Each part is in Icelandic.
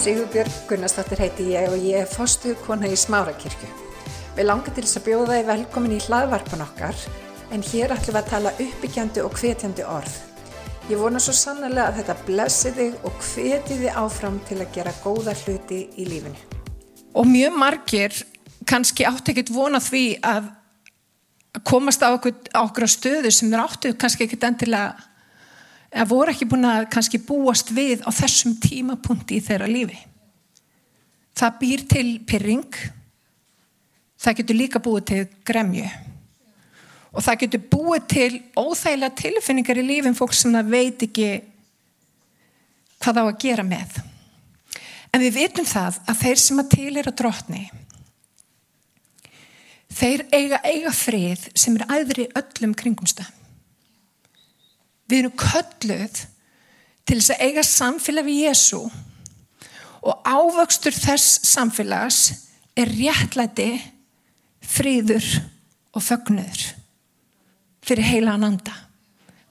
Sigurbjörg Gunnarsdóttir heiti ég og ég er fostu kona í Smárakirkju. Við langar til þess að bjóða þið velkomin í hlaðvarpan okkar en hér ætlum við að tala uppbyggjandi og hvetjandi orð. Ég vona svo sannlega að þetta blessi þig og hveti þið áfram til að gera góða hluti í lífinu. Og mjög margir kannski átti ekkert vona því að komast á okkur, á okkur stöðu sem þeir áttu kannski ekkert endilega eða voru ekki búin að kannski búast við á þessum tímapunkti í þeirra lífi. Það býr til pyrring, það getur líka búið til gremju og það getur búið til óþægilega tilfinningar í lífin fólk sem það veit ekki hvað þá að gera með. En við vitum það að þeir sem að til er að drotni, þeir eiga eiga frið sem er aðri öllum kringumstæðum. Við erum kölluð til þess að eiga samfélag við Jésu og ávöxtur þess samfélags er réttlæti, fríður og fögnuður fyrir heila ananda.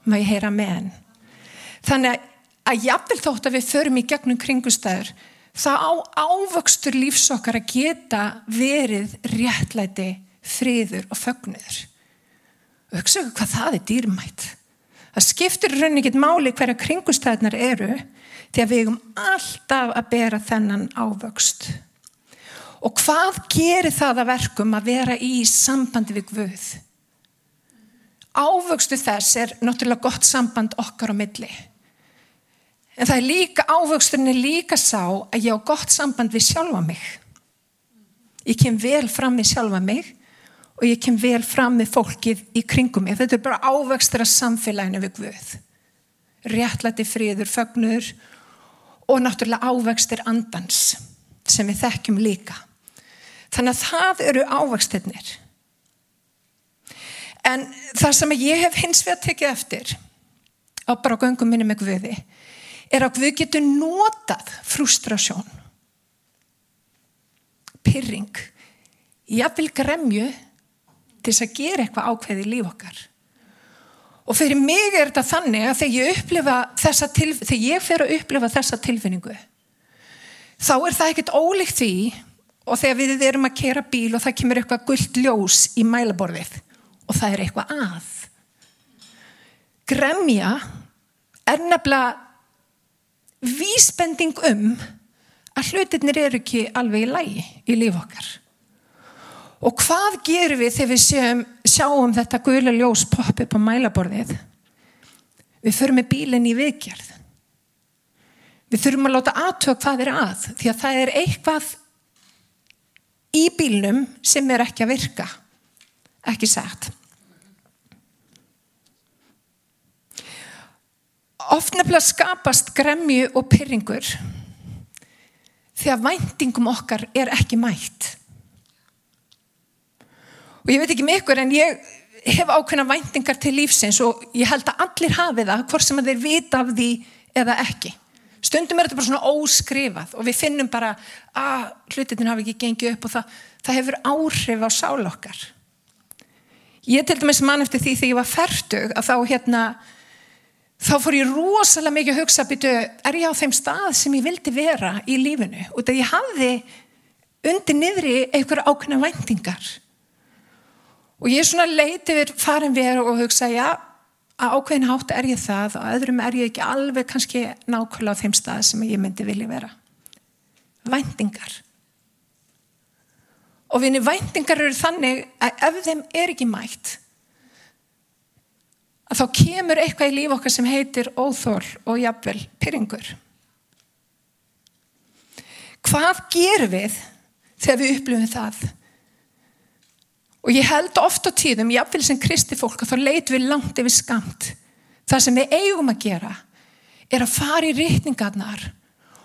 Má ég heyra með henn. Þannig að, að jafnvel þótt að við förum í gegnum kringustæður þá á ávöxtur lífsokkar að geta verið réttlæti, fríður og fögnuður. Og hugsa hvað það er dýrmætt. Það skiptir rauninni ekkert máli hverja kringustæðnar eru því að við erum alltaf að bera þennan ávöxt. Og hvað gerir það að verkum að vera í sambandi við Guð? Ávöxtu þess er náttúrulega gott samband okkar á milli. En það er líka, ávöxturinn er líka sá að ég á gott samband við sjálfa mig. Ég kem vel fram við sjálfa mig og ég kem vel fram með fólkið í kringum mig. Þetta er bara ávextra samfélaginu við Guð. Réttlæti friður, fögnur og náttúrulega ávextir andans sem við þekkjum líka. Þannig að það eru ávextirnir. En það sem ég hef hins vegar tekið eftir á bara göngum minni með Guði er að Guð getur notað frustrasjón, pyrring, jafnvel gremju til þess að gera eitthvað ákveði í líf okkar. Og fyrir mig er þetta þannig að þegar ég, tilf... þegar ég fer að upplifa þessa tilfinningu þá er það ekkert ólíkt því og þegar við erum að kera bíl og það kemur eitthvað gullt ljós í mælaborðið og það er eitthvað að. Gremja er nefnilega vísbending um að hlutirnir eru ekki alveg í lægi í líf okkar. Og hvað gerum við þegar við sjáum, sjáum þetta gula ljós poppa upp á mælaborðið? Við förum með bílinn í viðgerð. Við þurfum að láta aðtöða hvað er að því að það er eitthvað í bílnum sem er ekki að virka. Ekki sagt. Oft nefnilega skapast gremju og pyrringur þegar væntingum okkar er ekki mætt og ég veit ekki með ykkur en ég hef ákveðna væntingar til lífsins og ég held að allir hafi það hvort sem að þeir vita af því eða ekki. Stundum er þetta bara svona óskrifað og við finnum bara að hlutin hafi ekki gengið upp og það, það hefur áhrif á sál okkar. Ég til dæmis mann eftir því þegar ég var færtug að þá hérna þá fór ég rosalega mikið að hugsa býtu, er ég á þeim stað sem ég vildi vera í lífinu? Og þegar ég hafði undir niðri einhverja ákveðna væntingar Og ég er svona leiti við farin við og hugsa, já, að ákveðin hátt er ég það og öðrum er ég ekki alveg kannski nákvæmlega á þeim stað sem ég myndi vilja vera. Væntingar. Og vinni, væntingar eru þannig að ef þeim er ekki mætt, að þá kemur eitthvað í líf okkar sem heitir óþól og jafnvel pyrringur. Hvað gerum við þegar við upplifum það? Og ég held ofta tíðum, jáfnvel sem kristi fólk, þá leitum við langt yfir skamt. Það sem við eigum að gera er að fara í rítningarnar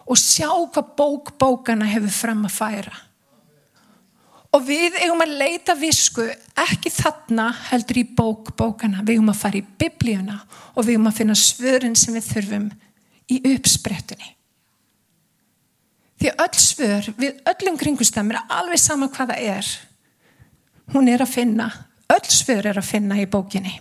og sjá hvað bók bókana hefur fram að færa. Og við eigum að leita visku ekki þarna heldur í bók bókana. Við eigum að fara í biblíuna og við eigum að finna svörin sem við þurfum í uppsprettunni. Því öll svör við öllum kringustamir, alveg sama hvaða er, hún er að finna, öll svör er að finna í bókinni.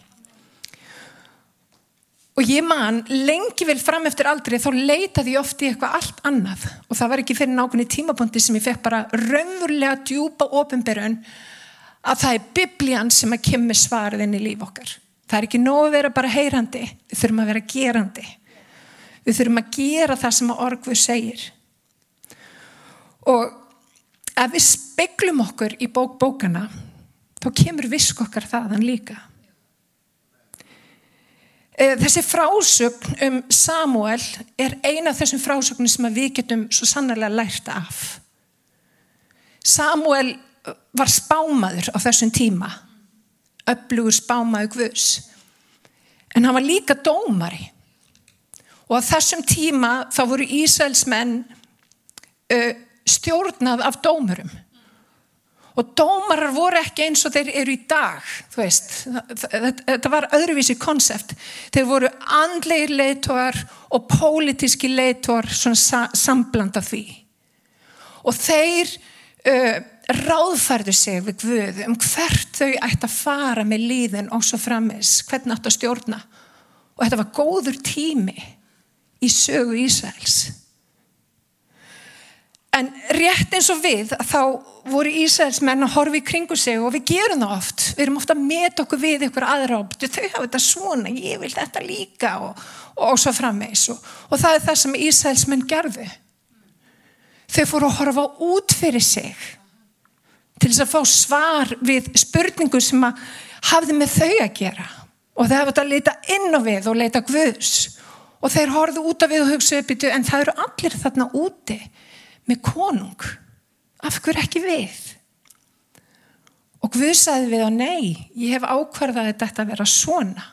Og ég man, lengi vel fram eftir aldrei, þá leitaði ég oft í eitthvað allt annað. Og það var ekki fyrir nákvæmni tímapunkti sem ég fekk bara raunverulega djúpa ofinberun að það er biblían sem að kemur svarið inn í líf okkar. Það er ekki nóg að vera bara heyrandi, við þurfum að vera gerandi. Við þurfum að gera það sem að orgfuð segir. Og ef við speglum okkur í bók bókana, þá kemur visk okkar þaðan líka. Eh, þessi frásögn um Samuel er eina af þessum frásögnum sem við getum svo sannarlega lært af. Samuel var spámaður á þessum tíma, öflugur spámaður Guðs, en hann var líka dómari. Og á þessum tíma þá voru Ísraelsmenn uh, stjórnað af dómurum og dómarar voru ekki eins og þeir eru í dag þetta var öðruvísi konsept, þeir voru andleir leitóar og pólitíski leitóar svona sambland af því. Og þeir uh, ráðfærðu sig við Guð um hvert þau ætti að fara með líðin og svo framis, hvernig ætti að stjórna. Og þetta var góður tími í sögu Ísæls En rétt eins og við þá voru Ísæðismenn að horfa í kringu sig og við gerum það oft. Við erum ofta að meta okkur við ykkur aðra og þau hafa þetta svona, ég vil þetta líka og, og svo frammeins. Og, og það er það sem Ísæðismenn gerðu. Þau fóru að horfa út fyrir sig til þess að fá svar við spurningu sem að hafði með þau að gera. Og þau hafa þetta að leita inn á við og leita guðs. Og þeir horfðu út af við og hugsaðu uppið en það eru allir þarna úti með konung? Af hver ekki við? Og Guð sagði við á nei ég hef ákvarðað þetta að vera svona.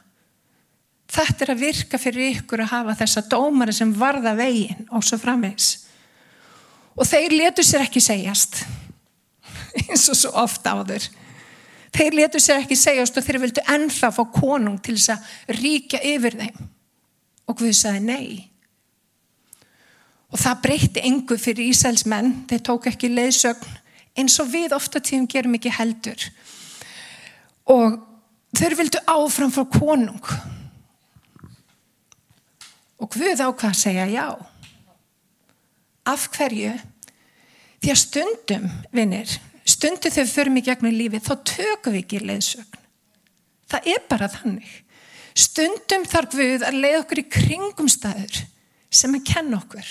Þetta er að virka fyrir ykkur að hafa þessa dómari sem varða veginn og svo framvegs og þeir letu sér ekki segjast eins og svo ofta áður. Þeir letu sér ekki segjast og þeir vildu ennþá fá konung til þess að ríkja yfir þeim. Og Guð sagði nei Og það breytti engu fyrir Ísæls menn, þeir tók ekki leiðsögn eins og við ofta tíum gerum ekki heldur. Og þeir vildu áfram frá konung. Og Guð ákvað að segja já. Af hverju? Því að stundum, vinnir, stundum þau fyrir mig gegnum lífið, þá tökum við ekki leiðsögn. Það er bara þannig. Stundum þarf Guð að leið okkur í kringumstæður sem að kenna okkur.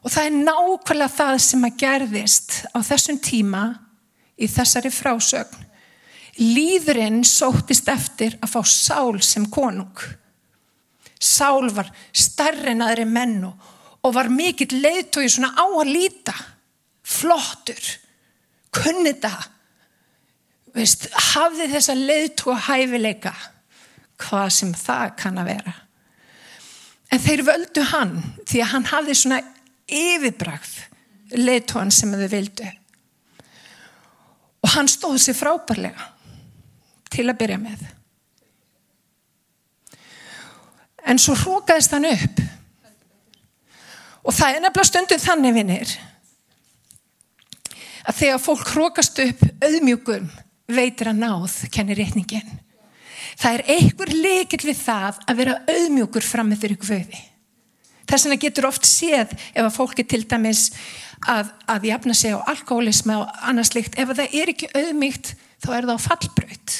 Og það er nákvæmlega það sem að gerðist á þessum tíma í þessari frásögn. Líðurinn sóttist eftir að fá sál sem konung. Sál var starri en aðri menn og var mikill leiðtói svona á að líta. Flottur, kunnita, Veist, hafði þessa leiðtói hæfileika hvað sem það kann að vera. En þeir völdu hann því að hann hafði svona yfirbræð leitóan sem þau vildu. Og hann stóð sér frábærlega til að byrja með. En svo hrókaðist hann upp. Og það er nefnilega stundum þannig vinnir að þegar fólk hrókast upp auðmjúkum veitir að náð kennir rétningin. Það er einhver leikil við það að vera auðmjúkur fram með fyrir guði Þess vegna getur oft séð ef að fólki til dæmis að, að jafna sig á alkoholisma og annars líkt, ef það er ekki auðmygt þá er það á fallbraut.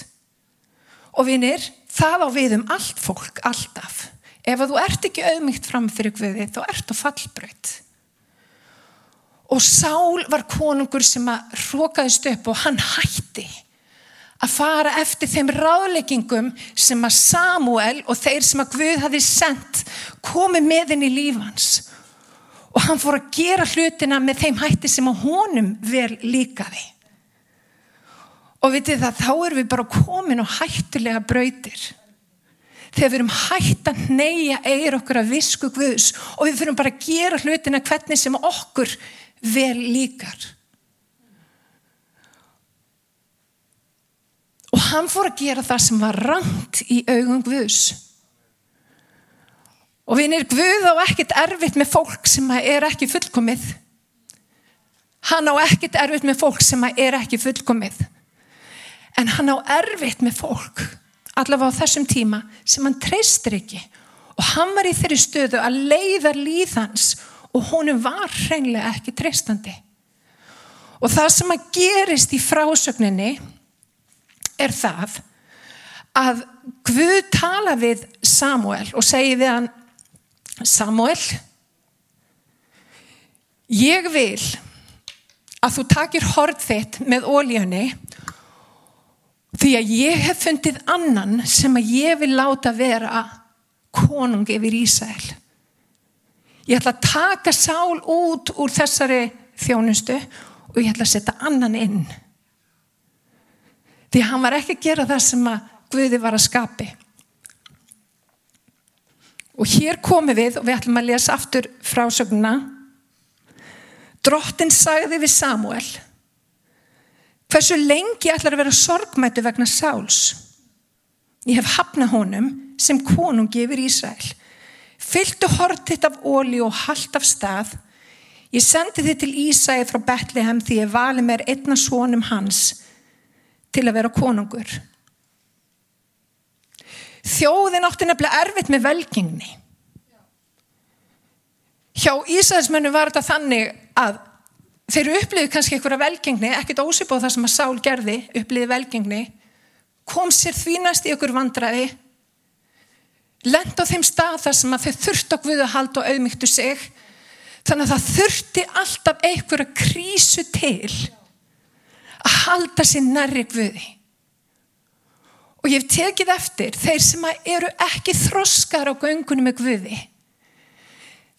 Og vinir, það á við um allt fólk, alltaf. Ef þú ert ekki auðmygt fram fyrir Guði, þá ert á fallbraut. Og Sál var konungur sem að hrókaðist upp og hann hætti að fara eftir þeim ráðleggingum sem að Samuel og þeir sem að Guð hafi sendt komi með í lífans og hann fór að gera hlutina með þeim hætti sem að honum vel líkaði. Og vitið það þá erum við bara komin og hættulega brautir. Þegar við erum hætt að neyja eigir okkur að visku Guðs og við fyrir bara að gera hlutina hvernig sem okkur vel líkar og hann fór að gera það sem var rangt í augum Guðs. Og vinir Guð á ekkit erfitt með fólk sem er ekki fullkomið. Hann á ekkit erfitt með fólk sem er ekki fullkomið. En hann á erfitt með fólk allavega á þessum tíma sem hann treystir ekki. Og hann var í þeirri stöðu að leiða líðans og honum var hreinlega ekki treystandi. Og það sem að gerist í frásögninni er það að Guð tala við Samuel og segi við hann Samuel ég vil að þú takir hort þitt með ólíunni því að ég hef fundið annan sem að ég vil láta vera konung yfir Ísæl ég ætla að taka sál út úr þessari þjónustu og ég ætla að setja annan inn því hann var ekki að gera það sem að Guði var að skapi. Og hér komum við og við ætlum að lesa aftur frásögnuna Drottin sagði við Samuel hversu lengi ætlar að vera sorgmættu vegna sáls? Ég hef hafnað honum sem konungi yfir Ísrael. Fylgtu hortitt af óli og haldt af stað. Ég sendi þið til Ísæði frá Betlehem því ég vali mér einna svonum hans til að vera konungur. Þjóðin átti nefnilega erfitt með velgengni. Hjá Ísæðismennu var þetta þannig að þeir upplýði kannski einhverja velgengni ekkert ósipóð það sem að Sál gerði upplýði velgengni kom sér þvínast í ykkur vandraði lend á þeim stað þar sem að þau þurft á Guðu að halda og auðmygtu sig þannig að það þurfti alltaf einhverja krísu til halda sér nærri Guði. Og ég hef tekið eftir þeir sem eru ekki þroskar á göngunum með Guði.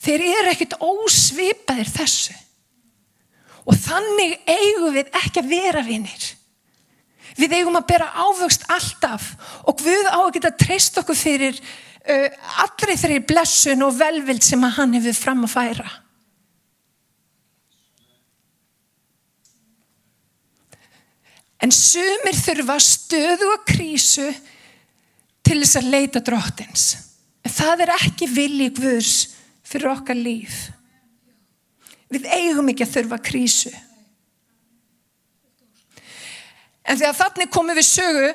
Þeir eru ekkit ósvipaðir þessu. Og þannig eigum við ekki að vera vinnir við eigum að bera ávöxt alltaf og Guð á að geta treyst okkur fyrir uh, allri þeirri blessun og velvild sem að hann hefur fram að færa En sumir þurfa stöðu og krísu til þess að leita dróttins. En það er ekki vilji Guðs fyrir okkar líf. Við eigum ekki að þurfa krísu. En þegar þannig komum við sögu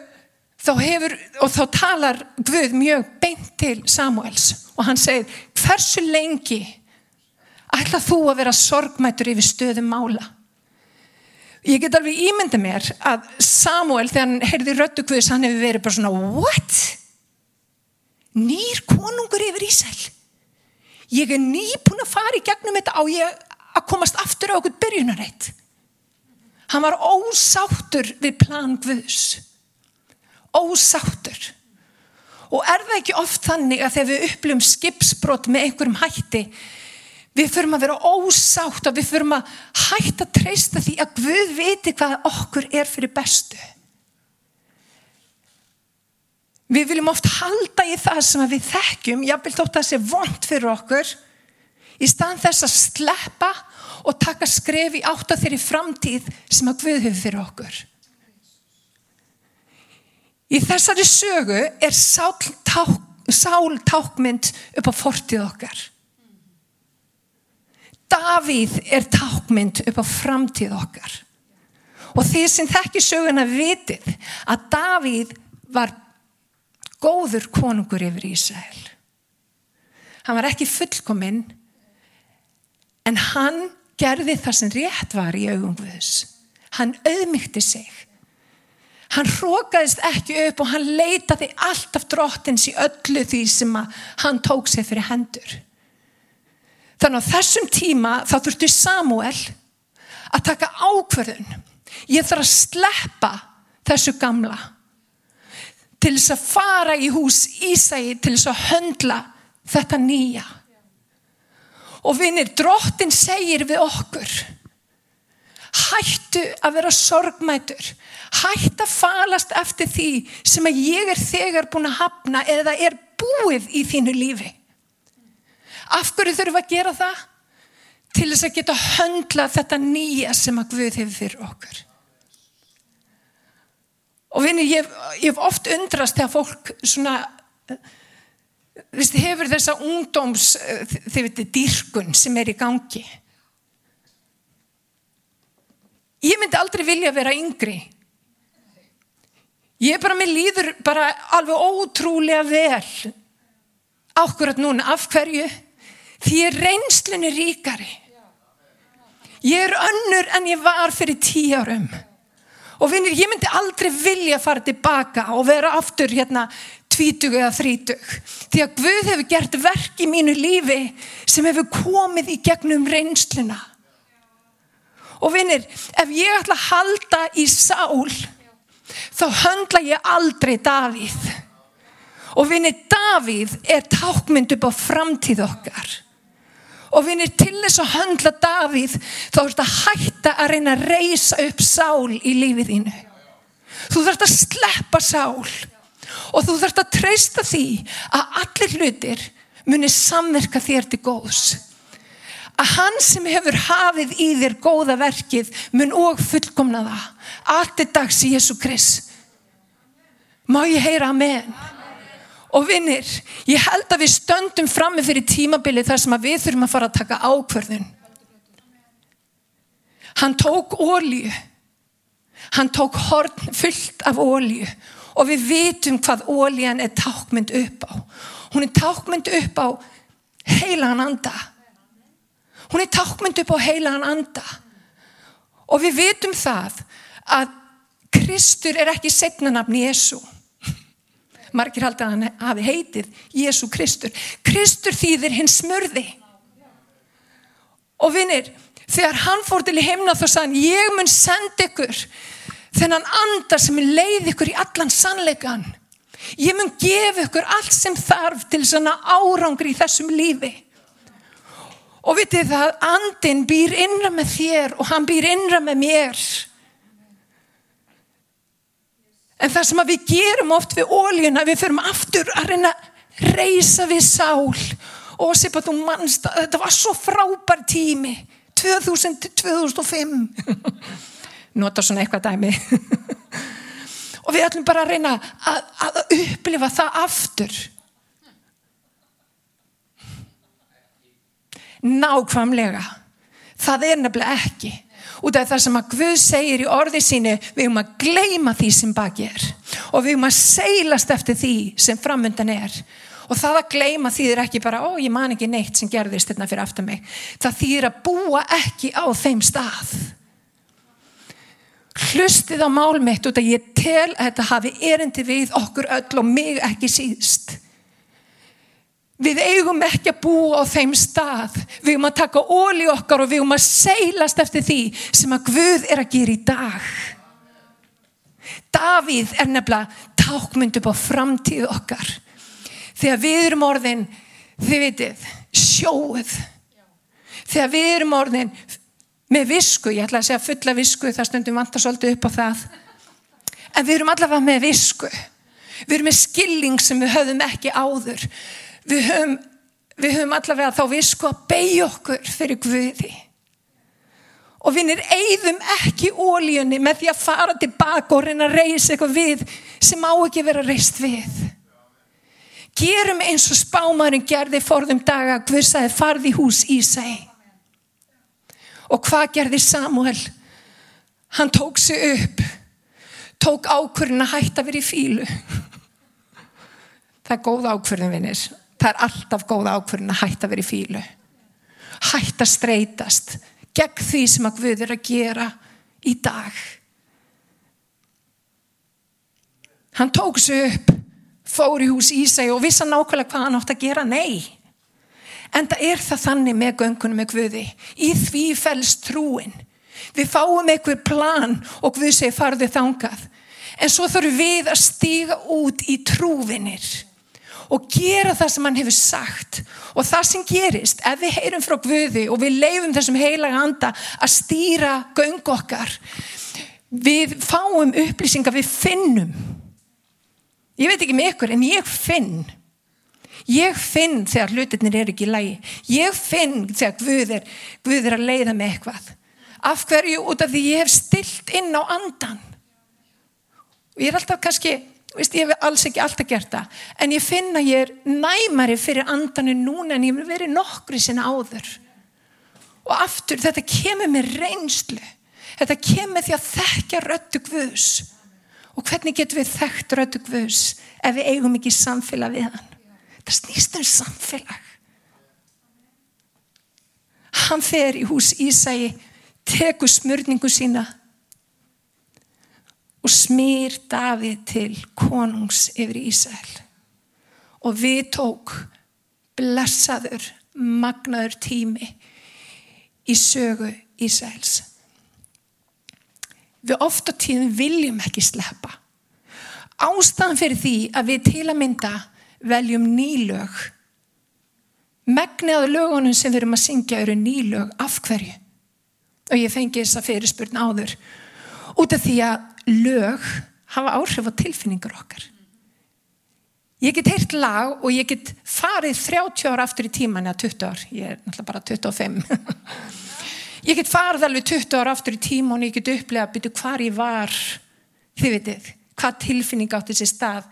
þá hefur, og þá talar Guð mjög beint til Samuels og hann segir hversu lengi ætla þú að vera sorgmætur yfir stöðum mála? Ég get alveg ímynda mér að Samuel þegar hann heyrði röttu kvöðs hann hefur verið bara svona what? Nýr konungur yfir Ísæl ég er nýbúin að fara í gegnum þetta. Á ég að komast aftur á okkur byrjunareitt hann var ósáttur við plan Guðs. Ósáttur. Og er það ekki oft þannig að þegar við upplum skipsbrott með einhverjum hætti Við förum að vera ósátt og við förum að hætta að treysta því að Guð viti hvað okkur er fyrir bestu. Við viljum oft halda í það sem við þekkjum, vil þótt að það sé vond fyrir okkur, í staðan þess að sleppa og taka skref í átt að þeirri framtíð sem að Guð hefur fyrir okkur. Í þessari sögu er sál tákmynd upp á fortið okkar. Davíð er tákmynd upp á framtíð okkar. Og því sem þekki söguna vitið að Davíð var góður konungur yfir Ísæl hann var ekki fullkominn en hann gerði það sem rétt var í augum Guðs. Hann auðmygti sig. Hann rókaðist ekki upp og hann leitaði alltaf drottins í öllu því sem hann tók sig fyrir hendur Þannig að þessum tíma þá þurftu Samuel að taka ákverðun. Ég þarf að sleppa þessu gamla til þess að fara í hús Ísæi til þess að höndla þetta nýja. Og vinir, drottin segir við okkur, hættu að vera sorgmætur, hættu að falast eftir því sem að ég er þegar búin að hafna eða er búið í þínu lífi. Af hverju þurfum að gera það? Til þess að geta höndla þetta nýja sem að Guð hefur fyrir okkur. Og vinni, ég, hef oft undrast þegar fólk svona, viðst, hefur þessa ungdóms, þið veitir, dýrkun sem er í gangi. Ég myndi aldrei vilja vera yngri. Ég bara, mér líður bara alveg ótrúlega vel ákvörðat núna, af hverju? Því ég er reynslunni ríkari. Ég er önnur en ég var fyrir tíu árum. Og vinnir, ég myndi aldrei vilja fara tilbaka og vera aftur hérna tvítug eða þrítug. Því að Guð hefur gert verk í mínu lífi sem hefur komið í gegnum reynsluna. Og vinnir, ef ég ætla að halda í sál, þá höndla ég aldrei Davíð. Og vinnir, Davíð er tákmynd upp á framtíð okkar. Og vinnir, til þess að höndla Davíð, þá er þetta hætta að reyna að reysa upp sál í lífið þínu. Þú þarfst að sleppa sál. Og þú þarfst að treysta því að allir hlutir muni samverka þér til góðs. Að hann sem hefur hafið í þér góða verkið mun og fullkomna það. Allt er dags í Jésu Krist. Má ég heyra amen og vinnir ég held að við stöndum frammi fyrir tímabili þar sem við þurfum að fara að taka ákverðun hann tók ólíu hann tók horn fullt af ólíu og við vitum hvað ólían er tákmynd upp á. Hún er tákmynd upp á heilagan anda. Hún er tákmynd upp á heilagan anda. Og við vitum það að Kristur er ekki setnanabn Jésu. Margir haldi að hann hafi heitið Jésu Kristur. Kristur þýðir hinn smörði. Og vinnir, þegar hann fór til í heimna þá sann, ég mun senda ykkur þennan anda sem er leið ykkur í allan sannleikan. Ég mun gefa ykkur allt sem þarf til svona árangri í þessum lífi. Og vitið það, andin býr innra með þér og hann býr innra með mér. En það sem við gerum oft við óljuna, við förum aftur að reyna að reysa við sál. Og sér bara þú mannst þetta var svo frábær tími, 2000-2005. Nota svona eitthvað dæmi. og við ætlum bara að reyna að, að upplifa það aftur. nákvæmlega það er nefnilega ekki út af það sem að Guð segir í orði síni við erum að gleima því sem baki er. Og við erum að seilast eftir því sem framöndan er. Og það að gleima þýðir ekki bara ó ég man ekki neitt sem gerðist hérna fyrir aftur mig. Það þýðir að búa ekki á þeim stað. Hlustið á málmitt út af ég tel að þetta hafi erindi við okkur öll og mig ekki síðst Við eigum ekki að búa á þeim stað. Við eigum að taka óli okkar og við eigum að seilast eftir því sem að Guð er að gera í dag. Davíð er nefnilega tákmynd upp á framtíð okkar. Þegar við erum orðin, þið vitið, sjóð. Þegar við erum orðin með visku, ég ætla að segja fulla visku, það stundum vantar svolítið upp á það. En við erum allavega með visku. Við erum með skilling sem við höfum ekki áður við höfum, við höfum allavega þá við sko að beigja okkur fyrir Guði. Og við erum ekki ólíunni með því að fara tilbaka og reyna að reysa eitthvað við sem á ekki vera reist við. Gerum eins og spámarin gerði forðum daga Guð sagði farði hús í seg og hvað gerði Samuel hann tók sig upp tók ákvörðin að hætta verið í fílu það er góð ákvörðin vinnir það er alltaf góð ákvörðin að hætta í fílu hætta streytast gegn því sem að Guð er að gera í dag. Hann tók sér upp fór í hús í sig og vissi nákvæmlega hvað hann átt að gera. Nei. En það er það þannig með göngunum með Guði. Í því fælst trúin. Við fáum einhver plan og Guð segir farðu þangað. En svo þurfum við að stíga út í trúvinir og gera það sem hann hefur sagt. Og það sem gerist ef við heyrum frá Guði og við leifum þessum heilaga anda að stýra göngu okkar við fáum upplýsingar við finnum. Ég veit ekki með ykkur en ég finn. Ég finn þegar hlutinir er ekki í lægi ég finn þegar Guð er, Guð er að leiða með eitthvað. Af hverju? Út af því ég hef stilt inn á andan og ég er alltaf kannski Vist, ég hef alls ekki alltaf gert það en ég finna ég er næmari fyrir andanu núna en ég hef verið nokkru sinna áður og aftur þetta kemur með reynslu þetta kemur því að þekkja röttu Guðs Og hvernig getum við þekkt rödu Guðs ef við eigum ekki samfélag við hann? Það snýst um samfélag. Hann fer í hús Ísægi, tekur smörningu sína og smýr Davíð til konungs yfir Ísæl. Og við tók blessaður, magnaður tími í sögu Ísæls. Við ofta tíðum viljum ekki sleppa. Ástæðan fyrir því að við til að mynda veljum nýlög. Megniðað lögunum sem við erum að syngja eru nýlög af hverju. Og ég fengi þessa fyrirspurn áður. Út af því að lög hafa áhrif á tilfinningar okkar. Ég get heyrt lag og ég get farið 30 ára aftur í tíman eða 20 ár. Ég er náttúrulega bara 25. Ég get farið alveg 20 ára aftur í tíma og ég get upplega að byrja hvar ég var, þið vitið, hvað tilfinning átti sér stað.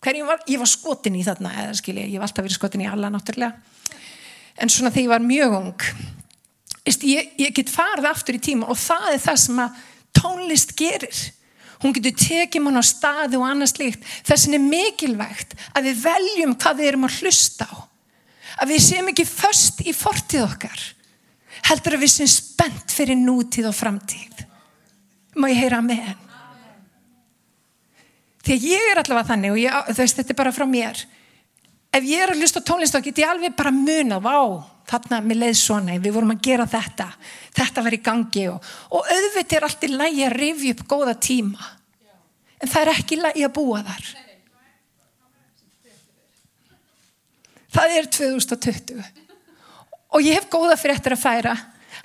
Hver ég var, ég var skotin í þarna, eða skilji, ég var alltaf verið skotin í alla náttúrulega. En svona þegar ég var mjög ung, ég, ég get farið aftur í tíma og það er það sem að tónlist gerir. Hún getur tekið mann á staði og annars líkt. Þess vegna er mikilvægt að við veljum hvað við erum að hlusta á. Að við séum ekki först í fortið okkar heldur að við sem spennt fyrir nútíð og framtíð má ég heyra með henn þegar ég er allavega þannig og ég, veist, þetta er bara frá mér ef ég er að hlusta tónlist þá get ég alveg bara muna vá, þarna með leið svona við vorum að gera þetta, þetta var í gangi og, og auðvitað er allt í lægi að rifja upp góða tíma. En það er ekki lægi að búa þar. Það er 2020 og ég hef góða fyrir eftir að færa.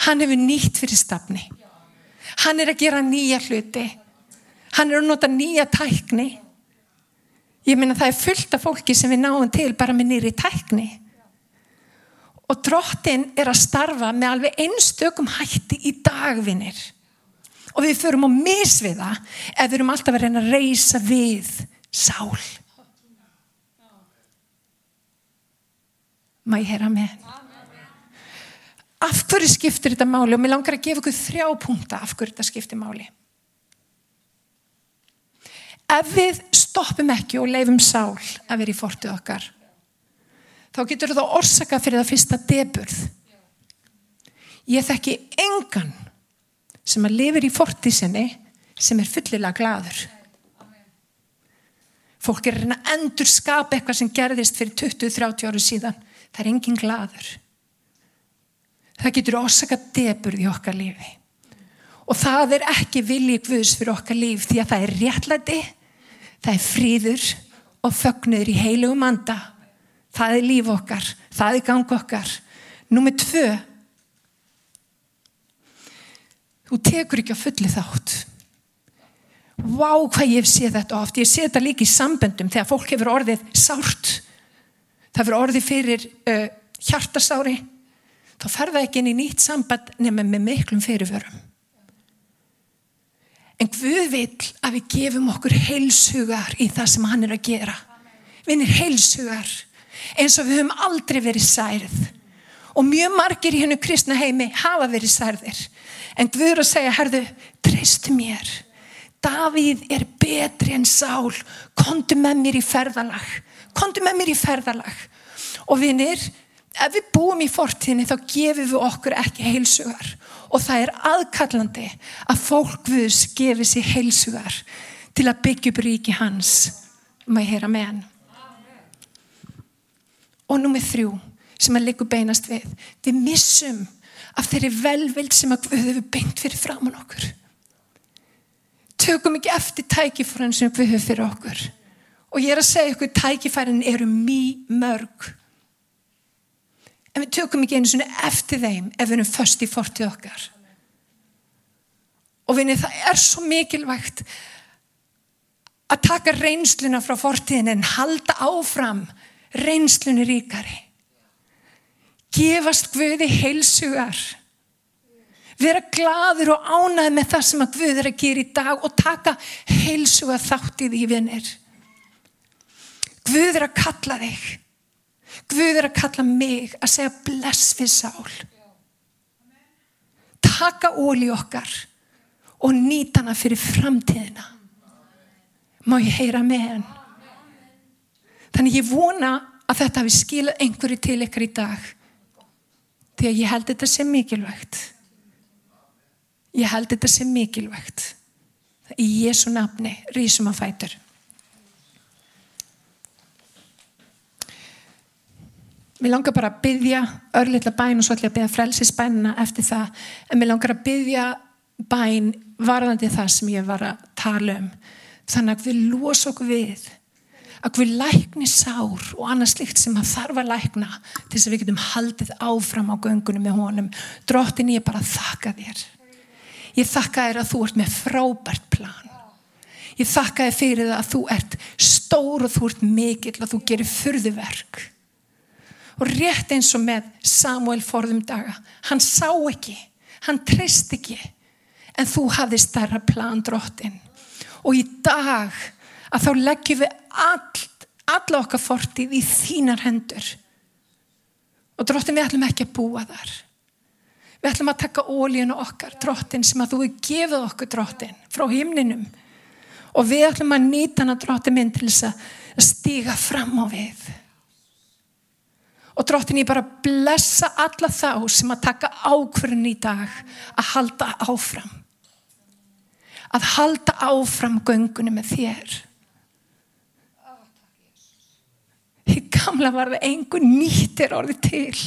Hann hefur nýtt fyrir stafni. Hann er að gera nýja hluti. Hann er að nota nýja tækni. Ég minna það er fullt af fólki sem við náum til bara með nýri tækni og drottin er að starfa með alveg einstökum hætti í dagvinnir og við förum á misviða ef við erum alltaf að reyna að reysa við sál. Má ég heyra með? Af hverju skiptir þetta máli? Og mér langar að gefa ykkur þrjá punta af hverju þetta skiptir máli. Ef við stoppum ekki og leifum sál að vera í fortið okkar þá getur það orsaka fyrir það fyrsta deburð ég þekki engan sem að lifir í fortið sinni sem er fullilega gladur fólk er að endur skapa eitthvað sem gerðist fyrir 20-30 áru síðan. Það er engin gladur það getur orsaka deburð í okkar lífi. Og það er ekki viljið Guðs fyrir okkar líf því að það er réttlæti það er fríður og fögnur í heilugum anda það er líf okkar, það er gang okkar. Númið tvö. Þú tekur ekki á fulli þátt. Vá hvað ég séð þetta oft. Ég sé þetta líka í samböndum þegar fólk hefur orðið sárt. Það hefur orðið fyrir uh, hjartasári. Þá ferða ekki inn í nýtt samband nema með miklum fyrirförum. En Guð vil að við gefum okkur heilsugar í það sem hann er að gera. Við erum heilsugar eins og við höfum aldrei verið særið. Og mjög margir í hennu kristna heimi hafa verið særðir. En Guð er að segja, herðu, treystu mér. Davíð er betri en sál. Kondu með mér í ferðalag. Kondu með mér í ferðalag. Og vinir, ef við búum í fortíðinni þá gefum við okkur ekki heilsugar og það er aðkallandi að fólk viðs gefið sér heilsugar til að byggja upp ríki hans maður heyra með hann og nummið þrjú sem að líka beinast við við missum af þeirri velvild sem að við höfum beint fyrir framann okkur. Tökum ekki eftir tækifærin sem við höfum fyrir okkur. Og ég er að segja okkur tækifærin eru mjög mörg. En við tökum ekki einu svona eftir þeim ef við erum först í fortið okkar. Og vinni það er svo mikilvægt að taka reynsluna frá fortíðin en halda áfram reynslunni ríkari gefast Guði heilsugar vera gladur og ánað með það sem að Guð er að gera í dag og taka heilsuga þátt í því vinnir Guð er að kalla þig Guð er að kalla mig að segja bless við sál. Taka óli okkar og nýta hana fyrir framtíðina. Má ég heyra með hann? Þannig ég vona að þetta hafi skilað einhverju til ykkur í dag. Því að ég held þetta sem mikilvægt. Ég held þetta sem mikilvægt. Í Jésu nafni, rísum að fætur. Mér langar bara að byggja örlittla bæn og svo ætla ég að byggja frelsisbænina eftir það. En mér langar að byggja bæn varðandi það sem ég var að tala um. Þannig að við losa okkur við. Að við lækni sár og annað slikt sem að þarf að lækna til þess að við getum haldið áfram á göngunum með honum. Drottin ég bara þakka þér. Ég þakka þér að þú ert með frábært plan. Ég þakka þér fyrir það að þú ert stór og þú ert mikill og þú gerir fyrðuverk og rétt eins og með Samuel forðum daga hann sá ekki, hann treyst ekki en þú hafði starra plan drottin og í dag að þá leggjum við all, alla okkar fortið í þínar hendur og drottin við ætlum ekki að búa þar við ætlum að taka ólíun okkar drottin sem að þú er gefið okkur drottin frá himninum og við ætlum að nýta hana drottin minn til þess að stíga fram á við Og drottin ég bara blessa alla þá sem að taka ákverðin í dag að halda áfram. Að halda áfram göngunni með þér. Í gamla var það einhver nýttir orði til.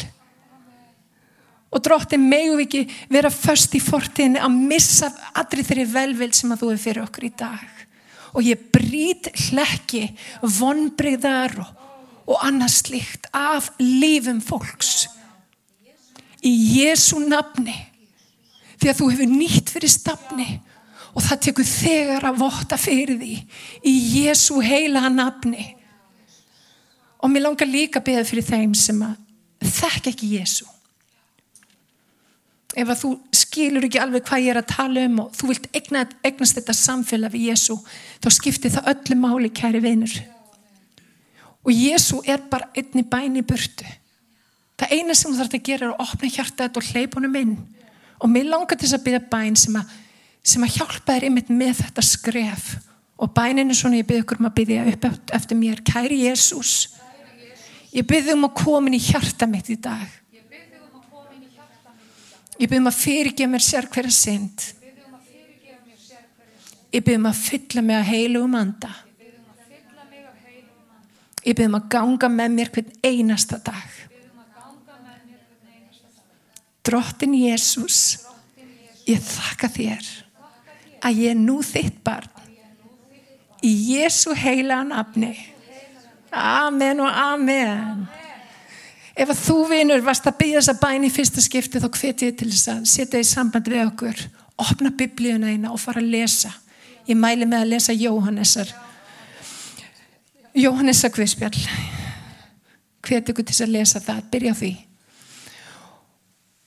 Og drottin megum við ekki vera först í fortinni að missa allri þeirri velvild sem að þú er fyrir okkur í dag. Og ég brít hlekki vonbreyðar og og annað slikt af lífum fólks. Í Jésu nafni. Því að þú hefur nýtt fyrir stafni. Og það tekur þegar að votta fyrir því. Í Jésu heila nafni og mér langar líka að beða fyrir þeim sem að þekk ekki Jésu ef að þú skilur ekki alveg hvað ég er að tala um og þú vilt eignast þetta samfélag við Jésu þá skiptir það öllu máli kæri vinur. Og Jésu er bara einni bæni burtu. Það eina sem þú þarf að gera er að opna hjartaðið og hleypa honum inn. Og mér langar til þess að byggja bæn sem að, sem að hjálpa þér einmitt með þetta skref. Og bæninu svona ég byggja okkur um að byggja upp eftir mér. Kæri Jésús ég byggja um að koma í hjarta mitt í dag ég byggja um að fyrirgeða mér sér hverja synd ég byggja um að fylla mig að heilu um anda Ég byrðum að ganga með mér hvern einasta dag. Drottin Jésús, ég þakka þér að ég er nú þitt barn. Í Jésu heila nafni. Amen og amen. Ef að þú vinur varst að byggja þessa bæn í fyrsta skipti þá hveti ég til þess að setja í samband við okkur, opna biblíuna eina og fara að lesa. Ég mæli með að lesa Jóhannessar Jóhannesa Guðspjall hvet ykkur til að lesa það byrja því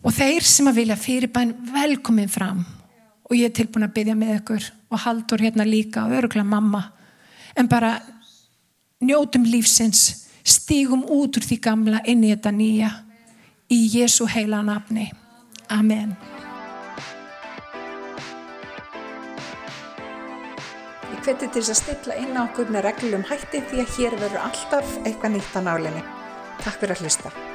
og þeir sem að vilja fyrirbæn velkomin fram og ég er tilbúin að byggja með ykkur og haldur hérna líka og örugla mamma en bara njótum lífsins stígum út úr því gamla inn í þetta nýja í Jésu heila nafni Amen hveti til þess að stilla inn á okkur með reglum hætti því að hér verður alltaf eitthvað nýtt á nálinni. Takk fyrir að hlusta.